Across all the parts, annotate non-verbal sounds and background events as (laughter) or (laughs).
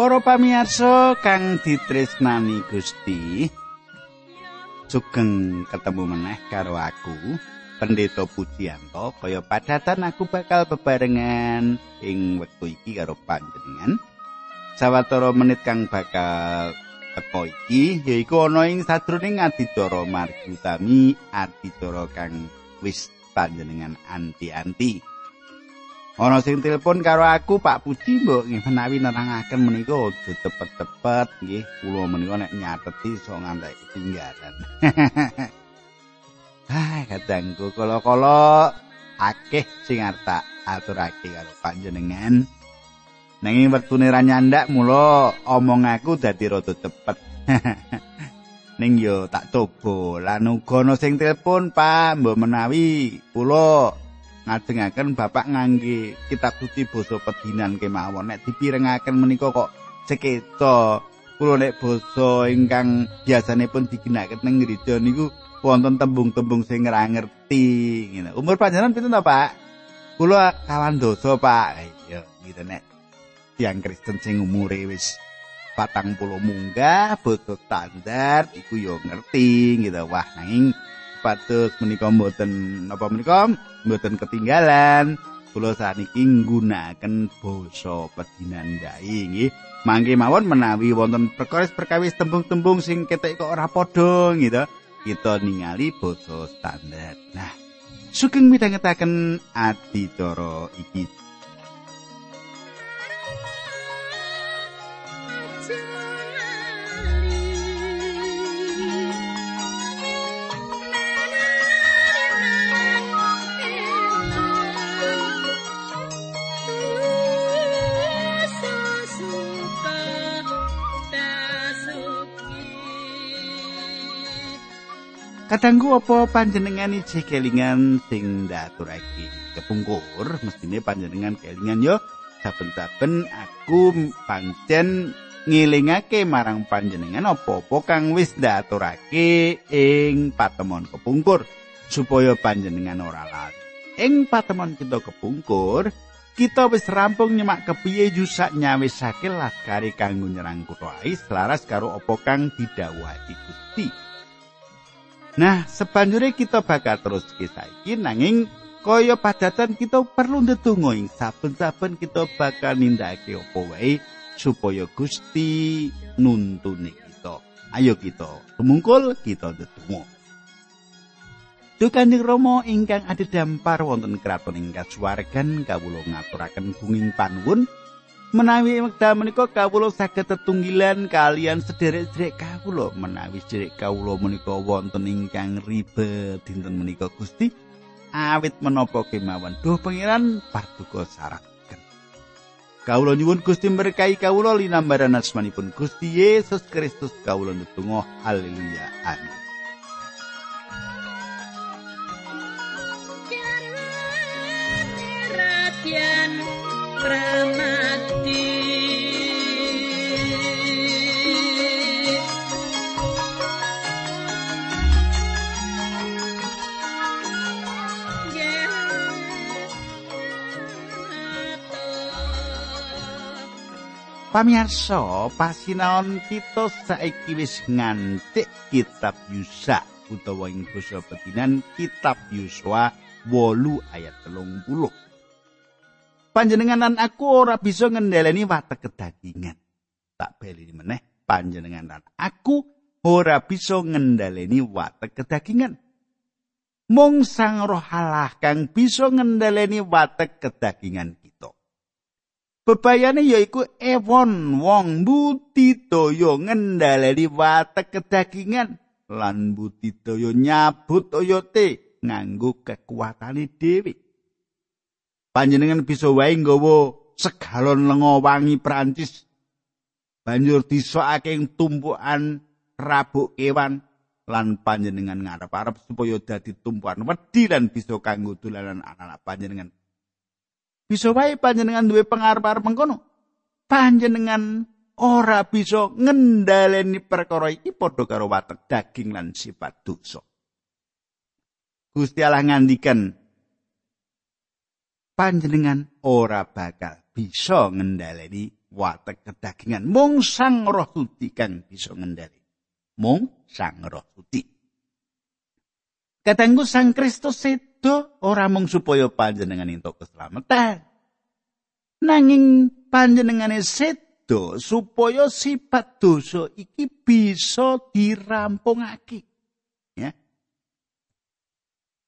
Para pamirsa kang ditresnani Gusti, sugeng ketemu meneh karo aku, Pendeta Pujianto. Kaya padatan aku bakal bebarengan ing wektu iki karo panjenengan. Sawetara menit kang bakal teko iki yaiku ana ing sadroning adicara margi utami adicara kang wis panjenengan anti-anti. Ana sing telepon karo aku Pak Puji mbok menawi nerangaken menika aja cepet-cepet nggih kula menika nek nyateti iso ngantek ketinggalan. (laughs) Ah, kadangku kala-kala akeh sing arep tak aturake karo panjenengan. Nanging wektune ra nyandak mula omong aku dadi rada cepet. (laughs) Ning yo tak coba lan uga sing telepon Pak mbok menawi kula ngajengaken bapak ngangge kitab suci basa pedinan kemawon. Nek dipirengaken menika kok sekeca kula nek basa ingkang biasane pun diginakaken ning gereja niku wonten tembung-tembung sing ora ngerti ngene. Umur panjenengan pinten to Pak? Kula kawan dosa Pak. Iya gitu nek. Tiang Kristen sing umure wis patang puluh munggah basa standar iku yo ngerti gitu wah nanging patus menika mboten napa menika? Mboten ketinggalan. Kula saniki nggunakaken basa pedinan nggih. Mangke mawon menawi wonten perkawis-perkawis tembung-tembung sing ketek kok ora padha gitu kita ningali basa standar. Nah sugeng midhangetaken adicara iki Kadangku apa panjenengan iki kelingan sing ndaturake kepungkur mestine panjenengan kelingan yo saben-saben aku pancen ngilingake marang panjenengan apa-apa kang wis ndaturake ing patemon kepungkur supaya panjenengan ora lali. Ing patemon kita kepungkur kita wis rampung nyemak kepiye yusak nyawisake laskari kanggo nyerang kutha Ais laras karo apa kang didhawuhi Gusti. Nah, sebanjure kita bakal terus kisah iki nanging kaya padatan kita perlu ndedonga ing saben-saben kita bakal nindakake apa wae supaya Gusti nuntune kita. Ayo kita tumungkul kita ndedonga. Dukanjeng Rama ingkang adhedhampar wonten kraton ing kasuwargan kawula ngaturaken bunging panuwun Menawi wekdal menika kawula saged tetunggilan kalian sederek-sederek kawula. Menawi sederek kawula menika wonten ingkang ribet dinten menika Gusti. Awit menapa kemawon? Duh pangeran paduka saraken Kawula nyuwun Gusti berkahi kawula. Linambaran asmanipun Gusti Yesus Kristus. Kawula ndedonga haleluya. Amin Pamirsa, pasinaon kita saiki wis ngantik kitab Yusa utawa ing basa pedinan kitab Yuswa 8 ayat 30. Panjenengan aku ora bisa ngendhaleni watek kedagingan. Tak beli meneh panjenengan aku ora bisa ngendhaleni watek kedagingan. Mung Sang Roh Allah kang bisa ngendhaleni watek kedagingan Bebayane yaiku ewon wong budidaya ngendhaleni watek kedagingan lan budidaya nyabut oyote nganggo kekuatane dhewe. Panjenengan bisa wae nggawa segalon lenga wangi Prancis banjur disokake ing tumpukan rabuk kewan lan panjenengan ngarep-arep supaya dadi tumpukan wedi lan bisa kanggo dolanan anak-anak panjenengan bisa wae panjenengan duwe pengarep-arep mengkono. Panjenengan ora bisa ngendhaleni perkara iki padha karo watek daging lan sifat dosa. Gusti Allah ngandikan panjenengan. Ora bakal bisa ngendhaleni watek kedagingan. Mung sang roh suci kang bisa ngendali mung sang roh suci. Kadangku sang Kristus sedo ora mung supaya panjenengan entuk keselamatan. Nanging panjenengane sedo supaya sifat dosa iki bisa dirampungake. Ya.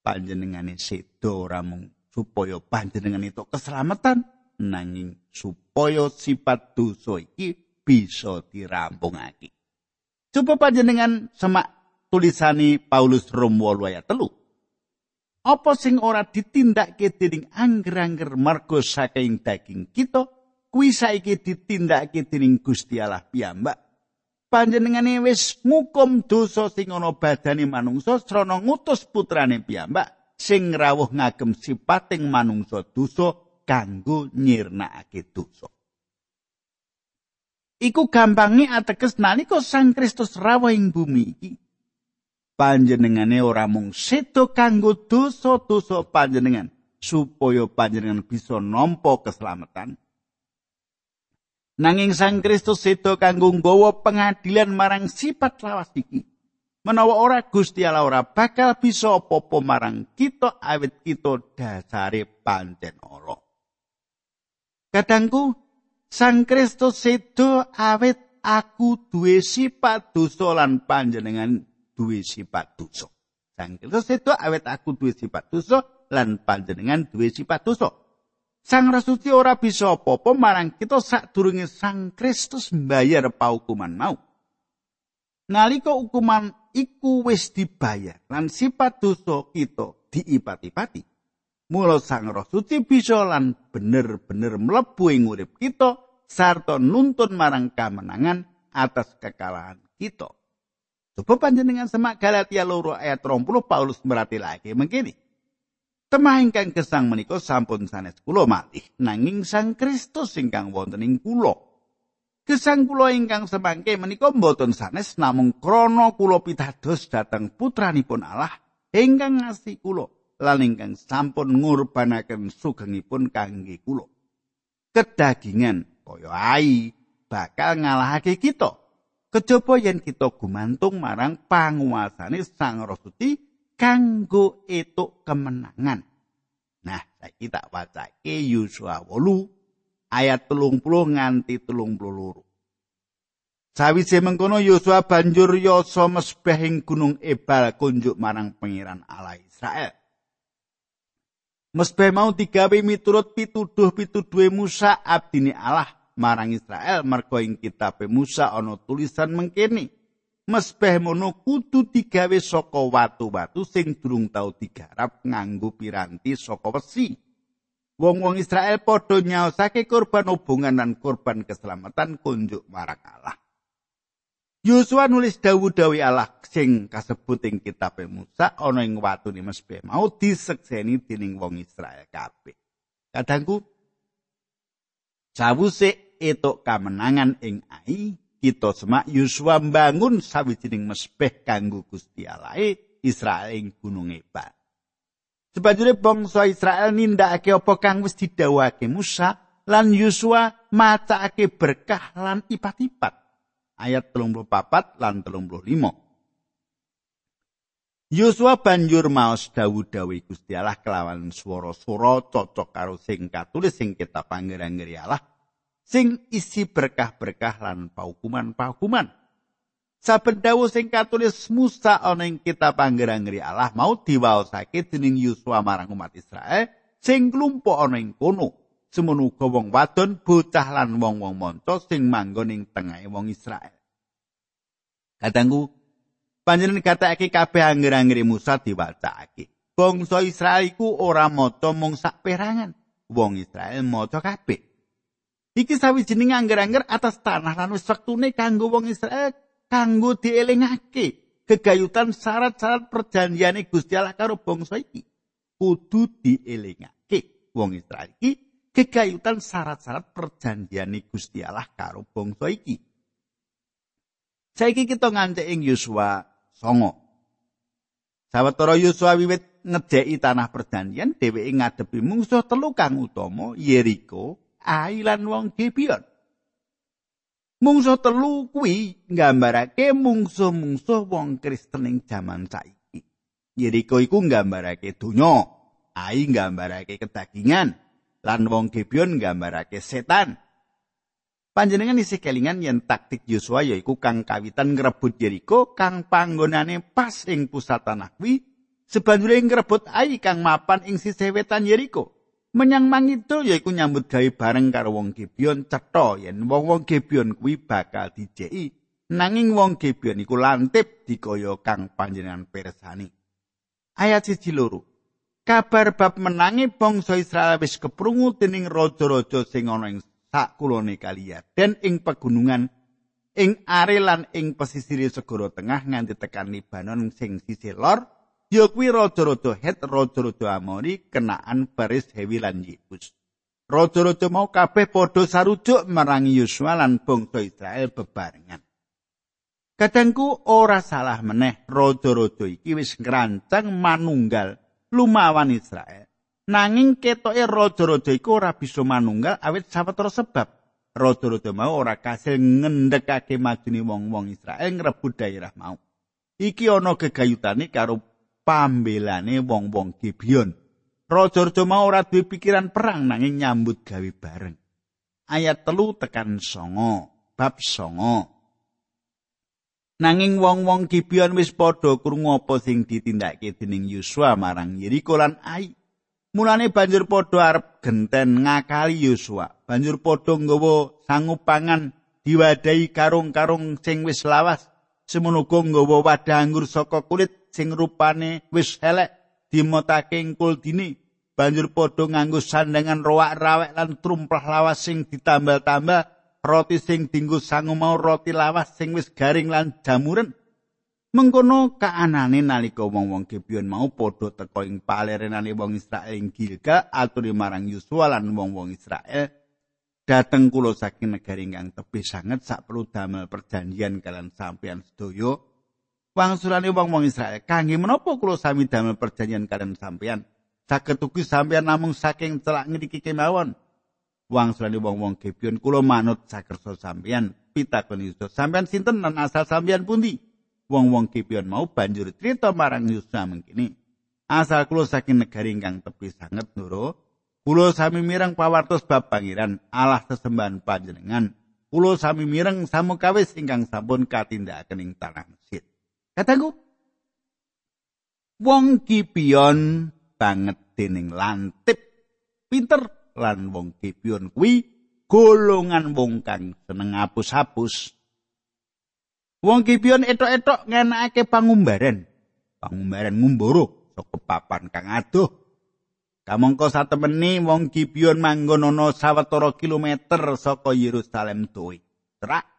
Panjenengane sedo ora mung supaya panjenengan entuk keselamatan nanging supaya sifat dosa iki bisa dirampungake. Coba panjenengan semak tulisani Paulus Rom 8 ayat 3. Apa sing ora ditindakake dening angger-angger marga saking daging kita, kuwi saiki ditindakake dening Gusti Allah piyambak. Panjenengane wis ngukum dosa sing ana badane manungsa srana ngutus putrane piyambak sing rawuh ngagem sipating manungsa dosa kanggo nyirnakake dosa. Iku gampange ateges nalika Sang Kristus rawuh ing bumi iki. Panjenengane ora mung sedo kanggo dosa-dosa panjenengan supaya panjenengan bisa nampa keselamatan. Nanging Sang Kristus sedo kanggo nggawa pengadilan marang sifat lawas iki. Menawa ora Gusti Allah ora bakal bisa apa-apa marang kita awit kita dasare pancen Allah. Kadangku Sang Kristus sedo awet aku duwe sifat dosa lan panjenengan duwe sifat dosa. Sang Kristus sedo awet aku duwe sifat dosa lan panjenengan duwe sifat dosa. Sang Rasuti ora bisa apa-apa marang kita sadurunge Sang Kristus mbayar paukuman mau. Nalika hukuman iku wis dibayar lan sifat dosa kita diipati-pati. Mula Sang Roh Suci bisa lan bener-bener mlebu ing urip kita sarta nuntun marang kamenangan atas kekalahan kita. Coba panjenengan semak Galatia loro ayat 30 Paulus merati lagi mengkini. Temah ingkang gesang menika sampun sanes kula malih nanging Sang Kristus ingkang wonten ing. Gesang kula ingkang semangke menika mboten sanes namung krana kula pitados dhateng putranipun Allah ingkang ngasih kula. lan ingkang sampun ngurbanaken sugengipun kangge kula. Kedagingan kaya ai bakal ngalahake kita. Kejaba yen kita gumantung marang panguasane Sang Roh Suci kanggo etuk kemenangan. Nah, saiki tak wacake Yosua 8 ayat 30 nganti 32. Sawise mengkono Yosua banjur yoso mesbeh ing gunung Ebal kunjuk marang pangeran Allah Israel. Mesbeh mau digawe miturut pituduh-pituduhe Musa abdine Allah marang Israel merga ing kitab Musa ana tulisan mengkene. Mesbeh mono kudu digawe saka watu-watu sing durung tau digarap nganggo piranti saka wesi. Wong-wong Israel padha nyaosake korban hubungan dan korban keselamatan kunjuk marang Allah. Yosua nulis dawuh-dawuh Allah sing kasebut ing kitab Musa ana ing watune mesbeh mau disekseni dening wong Israel kabeh. Kadangku sawuse etuk kamenangan ing Ai, kita semak Yosua mbangun sawijining mesbeh kanggo Gusti Allah Israel ing Gunung Ebal. Sebanjure bangsa Israel nindakake apa kang wis didhawuhake Musa lan Yosua macake berkah lan ipat-ipat. ayat 34 lan 35. Yosua banjur maos dawuh-dawuh Gusti Allah kelawan swara-swara cocok karo sing katulis sing kitab pangeran-ngeri Allah sing isi berkah-berkah lan paukuman-paukuman. Saben dawuh sing katulis Musa ana ing kitab pangeran-ngeri Allah mau diwaosake dening Yosua marang umat Israel sing klumpuk ana ing kono. semono uga wong wadon bocah lan wong-wong monco sing manggon ing tengahe wong Israel. Kadangku panjenengan katakake kabeh angger-angger Musa diwacake. Bangsa Israel iku ora maca mung sak perangan. Wong Israel maca kabeh. Iki sawijining angger-angger atas tanah lan wektune kanggo wong Israel kanggo dielingake kegayutan syarat-syarat perjanjiane Gusti Allah karo bangsa iki. Kudu dielingake wong Israel iki kegayutan syarat-syarat perjanjian Gusti Allah karo bangsa iki. Saiki kita ngancik ing Yosua 9. Sawetara Yosua wiwit ngejeki tanah perjanjian dheweke ngadepi mungsuh telu kang utama Yeriko, Ai lan wong Gibeon. Mungsuh telu kuwi nggambarake mungsuh-mungsuh wong Kristen ing jaman saiki. Yeriko iku nggambarake donya, ai nggambarake kedagingan, lan wong Gibeon nggambarake setan. Panjenengan isih kelingan yen taktik Yosua yaiku kang kawitan ngrebut Yeriko kang panggonane pas ing pusat tanah kuwi sebanjure ngrebut ai kang mapan ing sisih wetan Yeriko. Menyang mangidul yaiku nyambut gawe bareng karo wong Gibeon cetha yen wong-wong Gibeon kuwi bakal dijeki. Nanging wong Gibeon iku lantip dikaya kang panjenengan pirsani. Ayat siji loro. Kabar bab menangi bangsa Israel wis keprungu dening raja-raja sing ana ing sakulone kaliya den ing pegunungan ing are lan ing pesisir segara tengah nganti tekan Libanon sing sisih lor ya kuwi raja-raja Het, raja-raja Amori, kenaan Baris Hewi lan Yebus. Raja-raja mau kabeh padha sarujuk merangi Yosua lan bangsa Israel bebarengan. Kadangku ora salah meneh raja-raja iki wis ngrancang manunggal lumawan Israel. Nanging ketoke raja-raja iku ora bisa manunggal awit sawetara sebab. Raja-raja mau ora kasil ngendhekake majune wong-wong Israel ngrebut daerah mau. Iki ana gegayutane karo pambelane wong-wong Gibeon. Raja-raja mau ora duwe pikiran perang nanging nyambut gawe bareng. Ayat telu tekan songo, bab songo. Nanging wong-wong Gibeon wis padha krungu apa sing ditindakake dening Yosua marang Yeriko lan Ai. Mulane banjur padha arep genten ngakali Yosua. Banjur padha nggawa sangupangan diwadahi karung-karung sing wis lawas. Semono nggawa wadah anggur saka kulit sing rupane wis elek dimotake ing kuldine banjur padha nganggo sandangan roak rawek lan trumplah lawas sing ditambal-tambal roti sing dinggo sangu mau roti lawas sing wis garing lan jamuren. Mengkono kaanane nalika wong-wong Gibeon mau padha teka ing palerenane wong Israel ing Gilga aturi marang Yosua lan wong-wong Israel dateng kula saking negari ingkang tebih sanget sak perlu damel perjanjian kalian sampeyan sedaya wangsulane wong-wong Israel. Kangge menapa kula sami damel perjanjian kalian sampeyan? Saged ugi sampeyan namung saking celak ngriki kemawon. Wangsulane wong-wong Gibeon kula manut sakersa sampeyan. Pitakon Yusuf, sampeyan sinten lan asal sampeyan pundi? Wong-wong Gibeon mau banjur crita marang Yusuf mengkini. Asal kula saking negari ingkang tepi sanget nuro. Kula sami mireng pawartos bab pangeran Allah sesembahan panjenengan. Kula sami mireng samukawis ingkang sampun katindakaken ing tanah Mesir. Kataku wong Gibeon banget dening lantip pinter lan wong Gibeon kuwi golongan wong kang seneng hapus-hapus. Wong Gibeon etok-etok ngenake pangumbaran. Pangumbaran ngumboro saka papan kang adoh. Kamangka satemene wong Gibeon manggon ana sawetara kilometer saka Yerusalem tuwi. Terak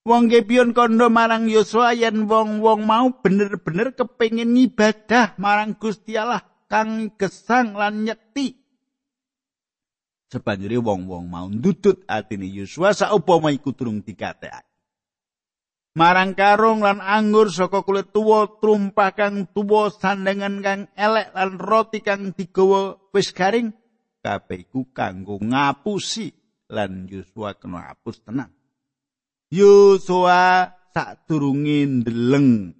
Wong Gibeon kondo marang Yosua yen wong-wong mau bener-bener kepengin ibadah marang Gusti Allah kang gesang lan nyekti. Sebanjuri wong-wong mau ndudut atine Yosua saupama iku durung dikatekake. Marang karung lan anggur saka kulit tuwa, trumpah kang tuwa, sandangan kang elek lan roti kang digawa wis garing, kabeh iku kanggo ngapusi lan Yosua kena hapus tenang. Yosua sadurunge ndeleng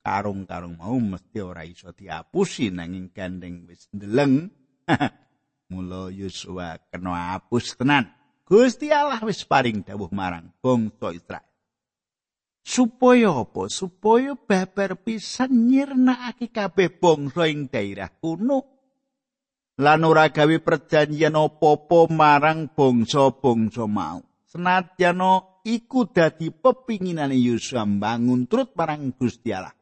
karung-karung mau mesti ora iso diapusi nanging gandeng wis ndeleng. (laughs) Mula Yosua kena hapus tenan. Gusti Allah wis paring dawuh marang bangsa Israel. Supaya apa? Supaya babar pisan nyirnakake kabeh bangsa ing daerah kuno. Lan ora gawe perjanjian apa-apa marang bangsa-bangsa mau. Senadyan iku dadi pepinginane Yosua bangun turut marang Gusti Allah.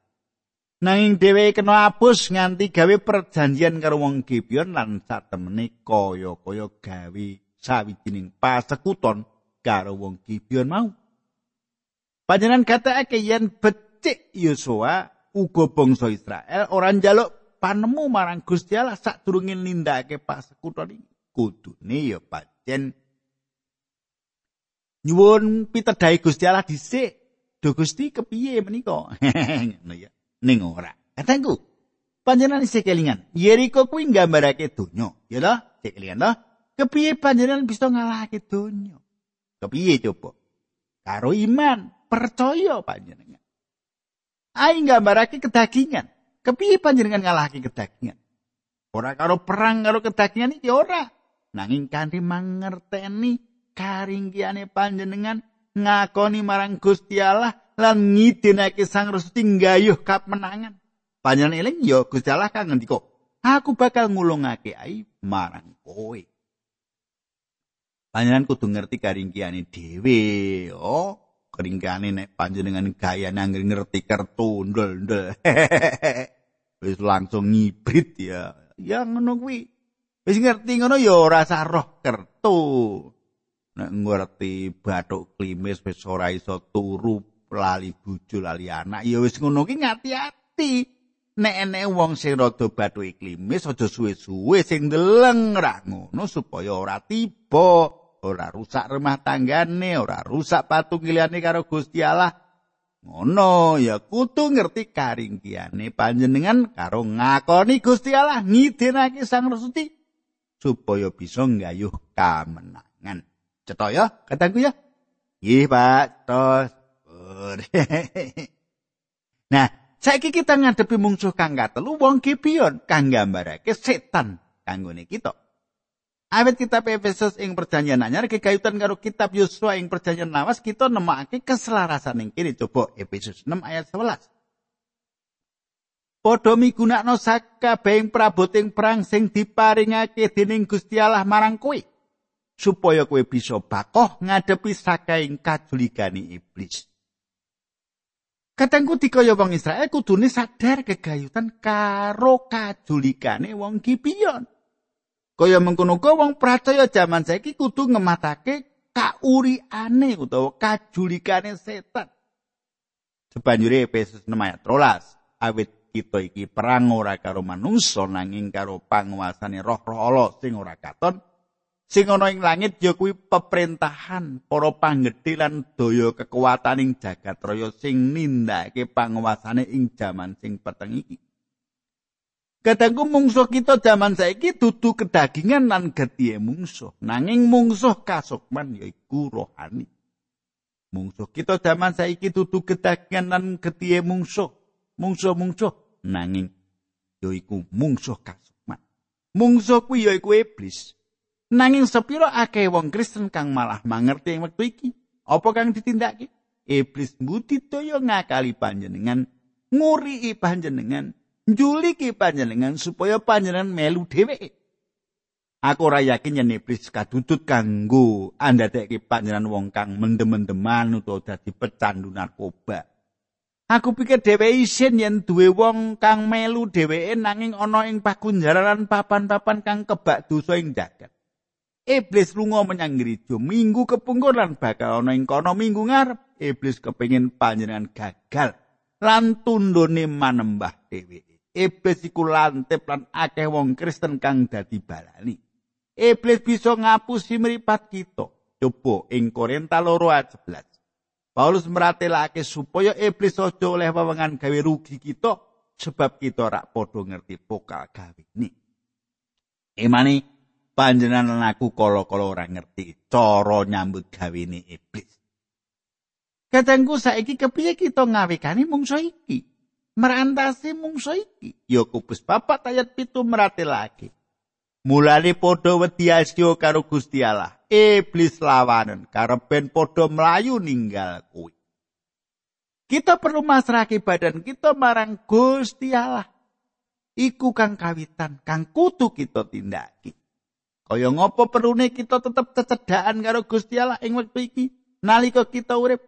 Nanging dheweke kena abus nganti gawe perjanjian karo wong Gibeon lan satemene kaya-kaya gawe sawijining pasekuton karo wong Gibeon mau. Panjenengan katakake yen becik Yosua uga bangsa Israel ora njaluk panemu marang Gusti Allah sadurunge nindakake pasekuton iki. Kudune ya pancen nyuwun pitedhae Gusti Allah dhisik. Do Gusti kepiye menika? (laughs) Ngono ya. Ning ora. Katengku. Panjenengan isih kelingan. Yeriko kuwi nggambarake donya, ya ta? Sik kelingan ta? Kepiye panjenengan bisa ngalahake donya? Kepiye coba? karo iman, percaya panjenengan. Ai nggambarake kedagingan. Kepiye panjenengan ngalahake kedagingan? Ora karo perang karo kedagingan iki ora. Nanging kanthi mangerteni karinggiane panjenengan ngakoni marang Gusti Allah lan ngidinake Sang Resti nggayuh kapenangan. Panjenengan eling ya Gusti Allah kang ngendika, "Aku bakal ngulungake ai marang kowe." Panjenengan kudu ngerti karinggiane dhewe, oh. Keringkane nek panjenengan gaya nang ngerti kertu ndel-ndel. (laughs) Wis langsung ngibrit ya. Ya ngono kuwi. Wis ngerti ngono ya ora roh kertu. Nek ngerti bathuk klimis wis ora iso turu lali bojo lali anak ya wis ngono ki ngati-ati. Nek enek wong sing rada bathuke klimis aja suwe-suwe sing deleng ra ngono supaya ora tiba. ora rusak rumah tanggane, ora rusak patungiliane karo Gusti Allah. Ngono ya kudu ngerti karingkiane panjenengan karo ngakoni Gusti Allah ngidinake Sang Resti supaya bisa nggayuh kamenangan. Cetha ya, kataku ya. Nggih, Pak. Terus. nah, saiki kita ngadepi mungsuh kang katelu wong Gibeon kang gambarake setan kanggone kita. Awit kitab Efesus ing perjanjian anyar kekayutan karo kitab Yosua ing perjanjian lawas kita nemokake keselarasan ing kene coba Efesus 6 ayat 11. Padha migunakno sakabehing praboting perang sing diparingake dening Gusti Allah supaya kowe bisa bakoh ngadepi sakaing kajuligane iblis. Katengku dikaya wong Israel kudune sadar kegayutan karo kajuligane wong Gibeon. Kaya mengkono wong percaya jaman saiki kudu ngematake kauriane utawa kajulikane setan. Sebanjure Efesus 6 ayat 13, awit kita iki perang ora karo manungsa nanging karo panguasane roh-roh Allah sing ora katon. Sing ana ing langit ya kuwi peperintahan para panggedhe lan daya kekuataning jagat raya sing nindakake panguasane ing jaman sing peteng iki. Kadangku mungsuh kita zaman saiki dudu kedagingan lan getihe mungsuh, nanging mungsuh kasukman yaiku rohani. Mungsuh kita zaman saiki dudu kedagingan lan getihe mungsuh, mungsuh-mungsuh nanging yaiku mungsuh kasukman. Mungsuh kuwi yaiku iblis. Nanging sepiro akeh wong Kristen kang malah mangerti ing wektu iki? Apa kang ditindakake? Iblis mbudidaya ngakali panjenengan, nguri panjenengan, njuliki panjenengan supaya panjenengan melu dheweke. Aku ora yakin yen iblis kadudut kanggo andadeke panjenengan wong kang mendem-mendeman utawa dadi pecandu narkoba. Aku pikir dheweke isin yen duwe wong kang melu dheweke nanging ana ing pakunjaran papan-papan kang kebak dosa ing jagat. Iblis lunga menyang gereja minggu kepungkur lan bakal ana ing kono minggu ngarep. Iblis kepengin panjenengan gagal lan tundone manembah dheweke. iblis iku lantip lan akeh wong Kristen kang dadi balani. Iblis bisa ngapusi mripat kita. Coba ing Korinta loro ayat 11. Paulus meratelake supaya iblis aja oleh wewengan gawe rugi kita sebab kita rak padha ngerti pokal gawe ni. Panjenengan aku kala-kala ora ngerti cara nyambut gawe ni iblis. Katengku saiki kepiye kita ngawekani mungso iki? merantasi mungso iki. Yakobus papat ayat pitu merate lagi. Mulane padha wedi asya karo Gusti Allah. Iblis lawanen karepen padha mlayu ninggal kuwi. Kita perlu masrahke badan kita marang Gusti Allah. Iku kang kawitan kang kudu kita tindaki kaya ngopo perlune kita tetep cecedhakan karo Gusti Allah ing wektu iki nalika kita urip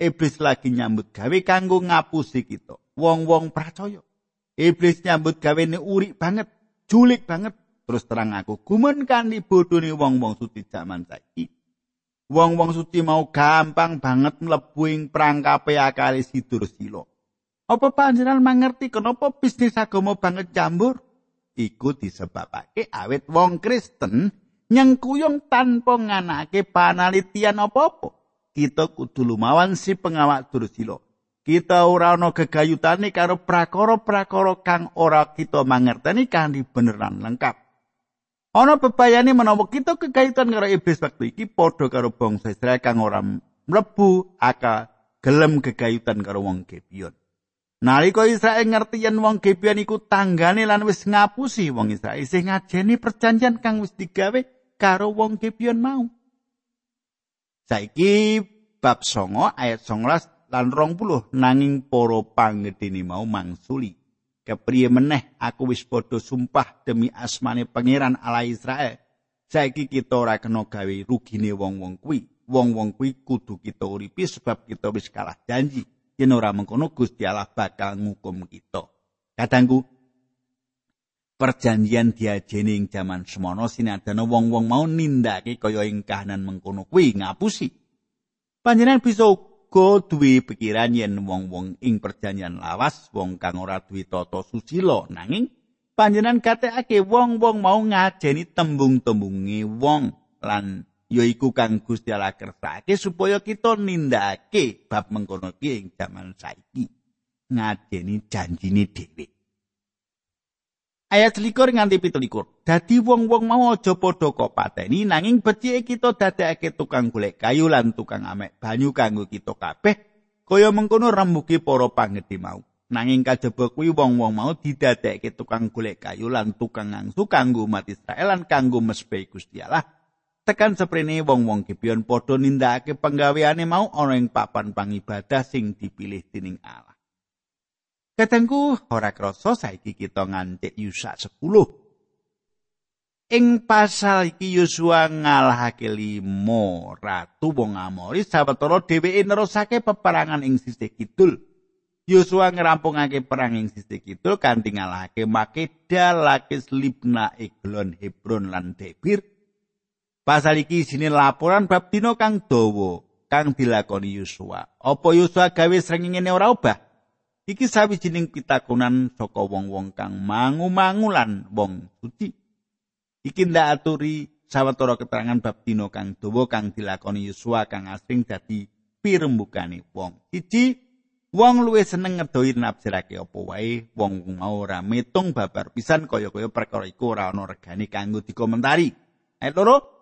iblis lagi nyambut gawe kanggo ngapusi kita wong-wong percaya. Iblis nyambut gawene urik banget, julik banget. Terus terang aku gumun kanthi bodhone wong-wong suci jaman saiki. Wong-wong suci mau gampang banget mlebu ing prangkape akale sidur sila. Apa panjenengan mangerti kenapa bisnis agama banget jambur? Iku disebabake awit wong Kristen nyengkuyung tanpa nganake panalitian apa-apa. Kita kudu lumawan si pengawak dursila. kita ora ana gegayutane karo prakara-prakara kang ora kita mangerteni kanthi beneran lengkap. Ana bebayane menawa kita kegayutan karo iblis waktu iki padha karo bangsa Israel kang ora mlebu akal gelem gegayutan karo wong Gibeon. Nalika Israel ngerti yen wong Gibeon iku tanggane lan wis ngapusi wong Israel isih ngajeni perjanjian kang wis digawe karo wong Gibeon mau. Saiki bab songo ayat 19 lan 20 nanging para panggedene mau mangsuli. Kepriye meneh aku wis padha sumpah demi asmane pangeran Allah Israel. Saiki kita ora kena gawe rugine wong-wong kuwi. Wong-wong kuwi kudu kita uripi sebab kita wis kalah janji. Yen ora mengkono Gusti Allah bakal ngukum kita. Kadangku perjanjian diajeni ing jaman semono sinadana wong-wong mau nindake kaya ing kahanan mengkono kuwi ngapusi. Panjenengan bisa uga duwe pikiran yen wong-wong ing perjanjian lawas wong kang ora duwe tata susila nanging panjenengan katekake wong-wong mau ngajeni tembung-tembunge wong lan yaiku kang Gusti Allah kersake supaya kita nindakake bab mengkono ki ing jaman saiki ngajeni janjine dhewe ayat likur nganti pitulikur. Dadi wong-wong mau aja padha kok pateni nanging becike kita dadekake tukang golek kayu lan tukang amek banyu kanggo kita kabeh kaya mengkono rembugi para panggedhe mau. Nanging kajaba kuwi wong-wong mau didadekake tukang golek kayu lan tukang ngangsu kanggo umat Israel lan kanggo mesbe Gusti Allah. Tekan seprene wong-wong Gibeon padha nindakake penggaweane mau ana ing papan pangibadah sing dipilih dening Allah. Kadangku ora krasa saiki kita ngantik Yusa 10. Ing pasal iki Yosua ngalahake limo ratu wong Amori sawetara dheweke nerusake peperangan ing sisih kidul. Yosua ngerampungake perang ing sisih kidul kanthi ngalahake Makeda, Lakis, Libna, Eglon, Hebron lan Debir. Pasal iki isine laporan bab dina kang dawa kang dilakoni Yosua. Apa Yosua gawe srengenge ora obah? Iki sawijining pitakonan saka wong-wong kang mangu-mangu lan wong suci. Iki ndak aturi sawetara keterangan bab dina kang dawa kang dilakoni Yosua kang asring dadi pirembukane wong. Siji, wong luwih seneng ngedoi nafsirake apa wae, wong ora metung babar pisan kaya-kaya perkara iku ora ana regane kanggo dikomentari. Ayat loro,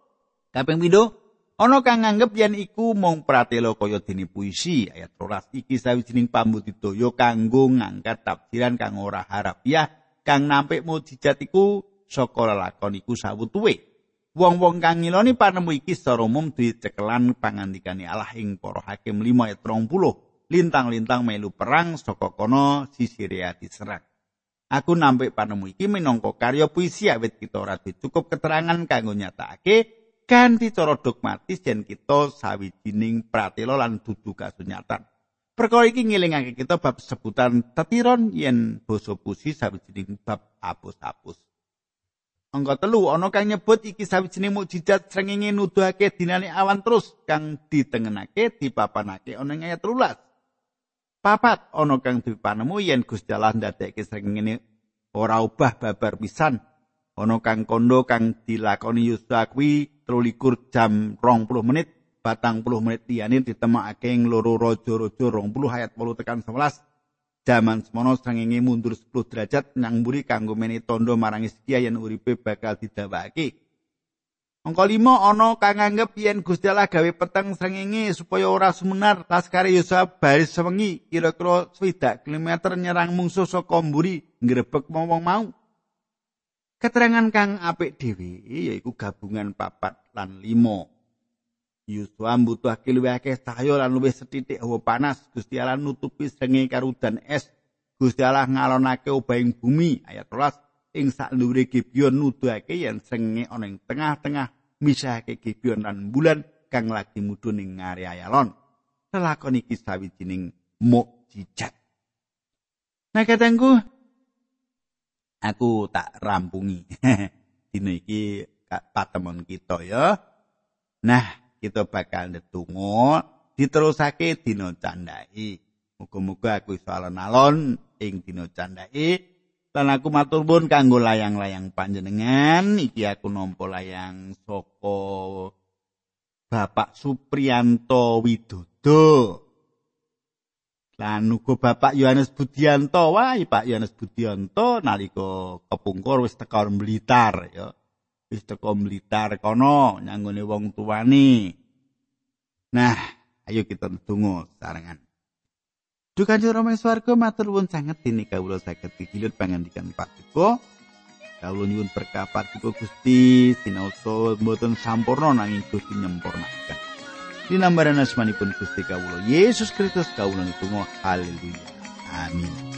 kaping pindho, Ana kang nganggep yen iku mung pratela kaya dene puisi ayat 12 iki sawijining pambudidaya kanggo ngangkat tafsiran kang ora harafiah kang nampik mujizat iku saka lelakon iku sawutuwe. Wong-wong kang ngiloni panemu iki secara umum dicekelan pangandikane Allah ing para hakim 5 ayat 30. Lintang-lintang melu perang saka kono sisirea diserang. Aku nampik panemu iki minangka karya puisi awit kita ora cukup keterangan kanggo nyatakake kanthi cara dogmatis yen kita sawijining pratela lan dudu kasunyatan. Perkara iki ngelingake kita bab sebutan tetiron yen basa pusi sawijining bab apus-apus. Angka telu ana kang nyebut iki sawijining mukjizat srengenge nuduhake dinane awan terus kang ditengenake dipapanake ana ing ayat 13. Papat ana kang dipanemu yen Gusti Allah ndadekke srengenge ora ubah babar pisan. Ana kang kondo kang dilakoni Yusuf kuwi 23 jam 20 menit batang puluh menit liyane ditemokake ing loro raja-raja 20 ayat 8 tekan 11 jaman semono srengenge mundur 10 derajat nang mburi kanggo meni tondo marang Hizkia yen uripe bakal didawake Angka 5 ana kang nganggep yen Gusti Allah gawe peteng srengenge supaya ora sumenar laskare Yosua baris sewengi kira-kira 20 km nyerang mungsuh saka mburi ngrebek wong mau Keterangan kang apik dhewe yaiku gabungan papat lan limo. Yusua mbutuhake luwih akeh cahya lan luwih setitik hawa panas. Gusti Allah nutupi srenge karo udan es. Gusti Allah ngalonake obahing bumi ayat 13 ing sak dhuwure Gibeon nuduhake yen srenge ana ing tengah-tengah misahake Gibeon lan bulan kang lagi mudhun ing ngare ayalon. Lelakon iki sawijining mukjizat. Nah katangku, aku tak rampungi. (laughs) Dino iki patemon kita ya. Nah, kita bakal ndedonga diterusake dina candhaki. Muga-muga aku iso alon-alon ing dina candhaki. Lan aku matur nuwun kanggo layang-layang panjenengan, iki aku nampa layang saka Bapak Supriyanto Widodo. Lan uga Bapak Yohanes Budianto wae Pak Yohanes Budianto nalika kepungkur wis teka Blitar ya. Wis teka Blitar kono nyanggone wong tuane. Nah, Ayo kita ndonga sarengan. Duh Kanjeng Rama swarga matur nuwun sanget dene kawula saged digilut pangandikan Paduka. Kawula nyuwun berkah Paduka Gusti sinaosa mboten sampurna nanging Gusti nyempurnakan. Dinambaran asmanipun Gusti kawula Yesus Kristus kawula nutunggal haleluya. Amin.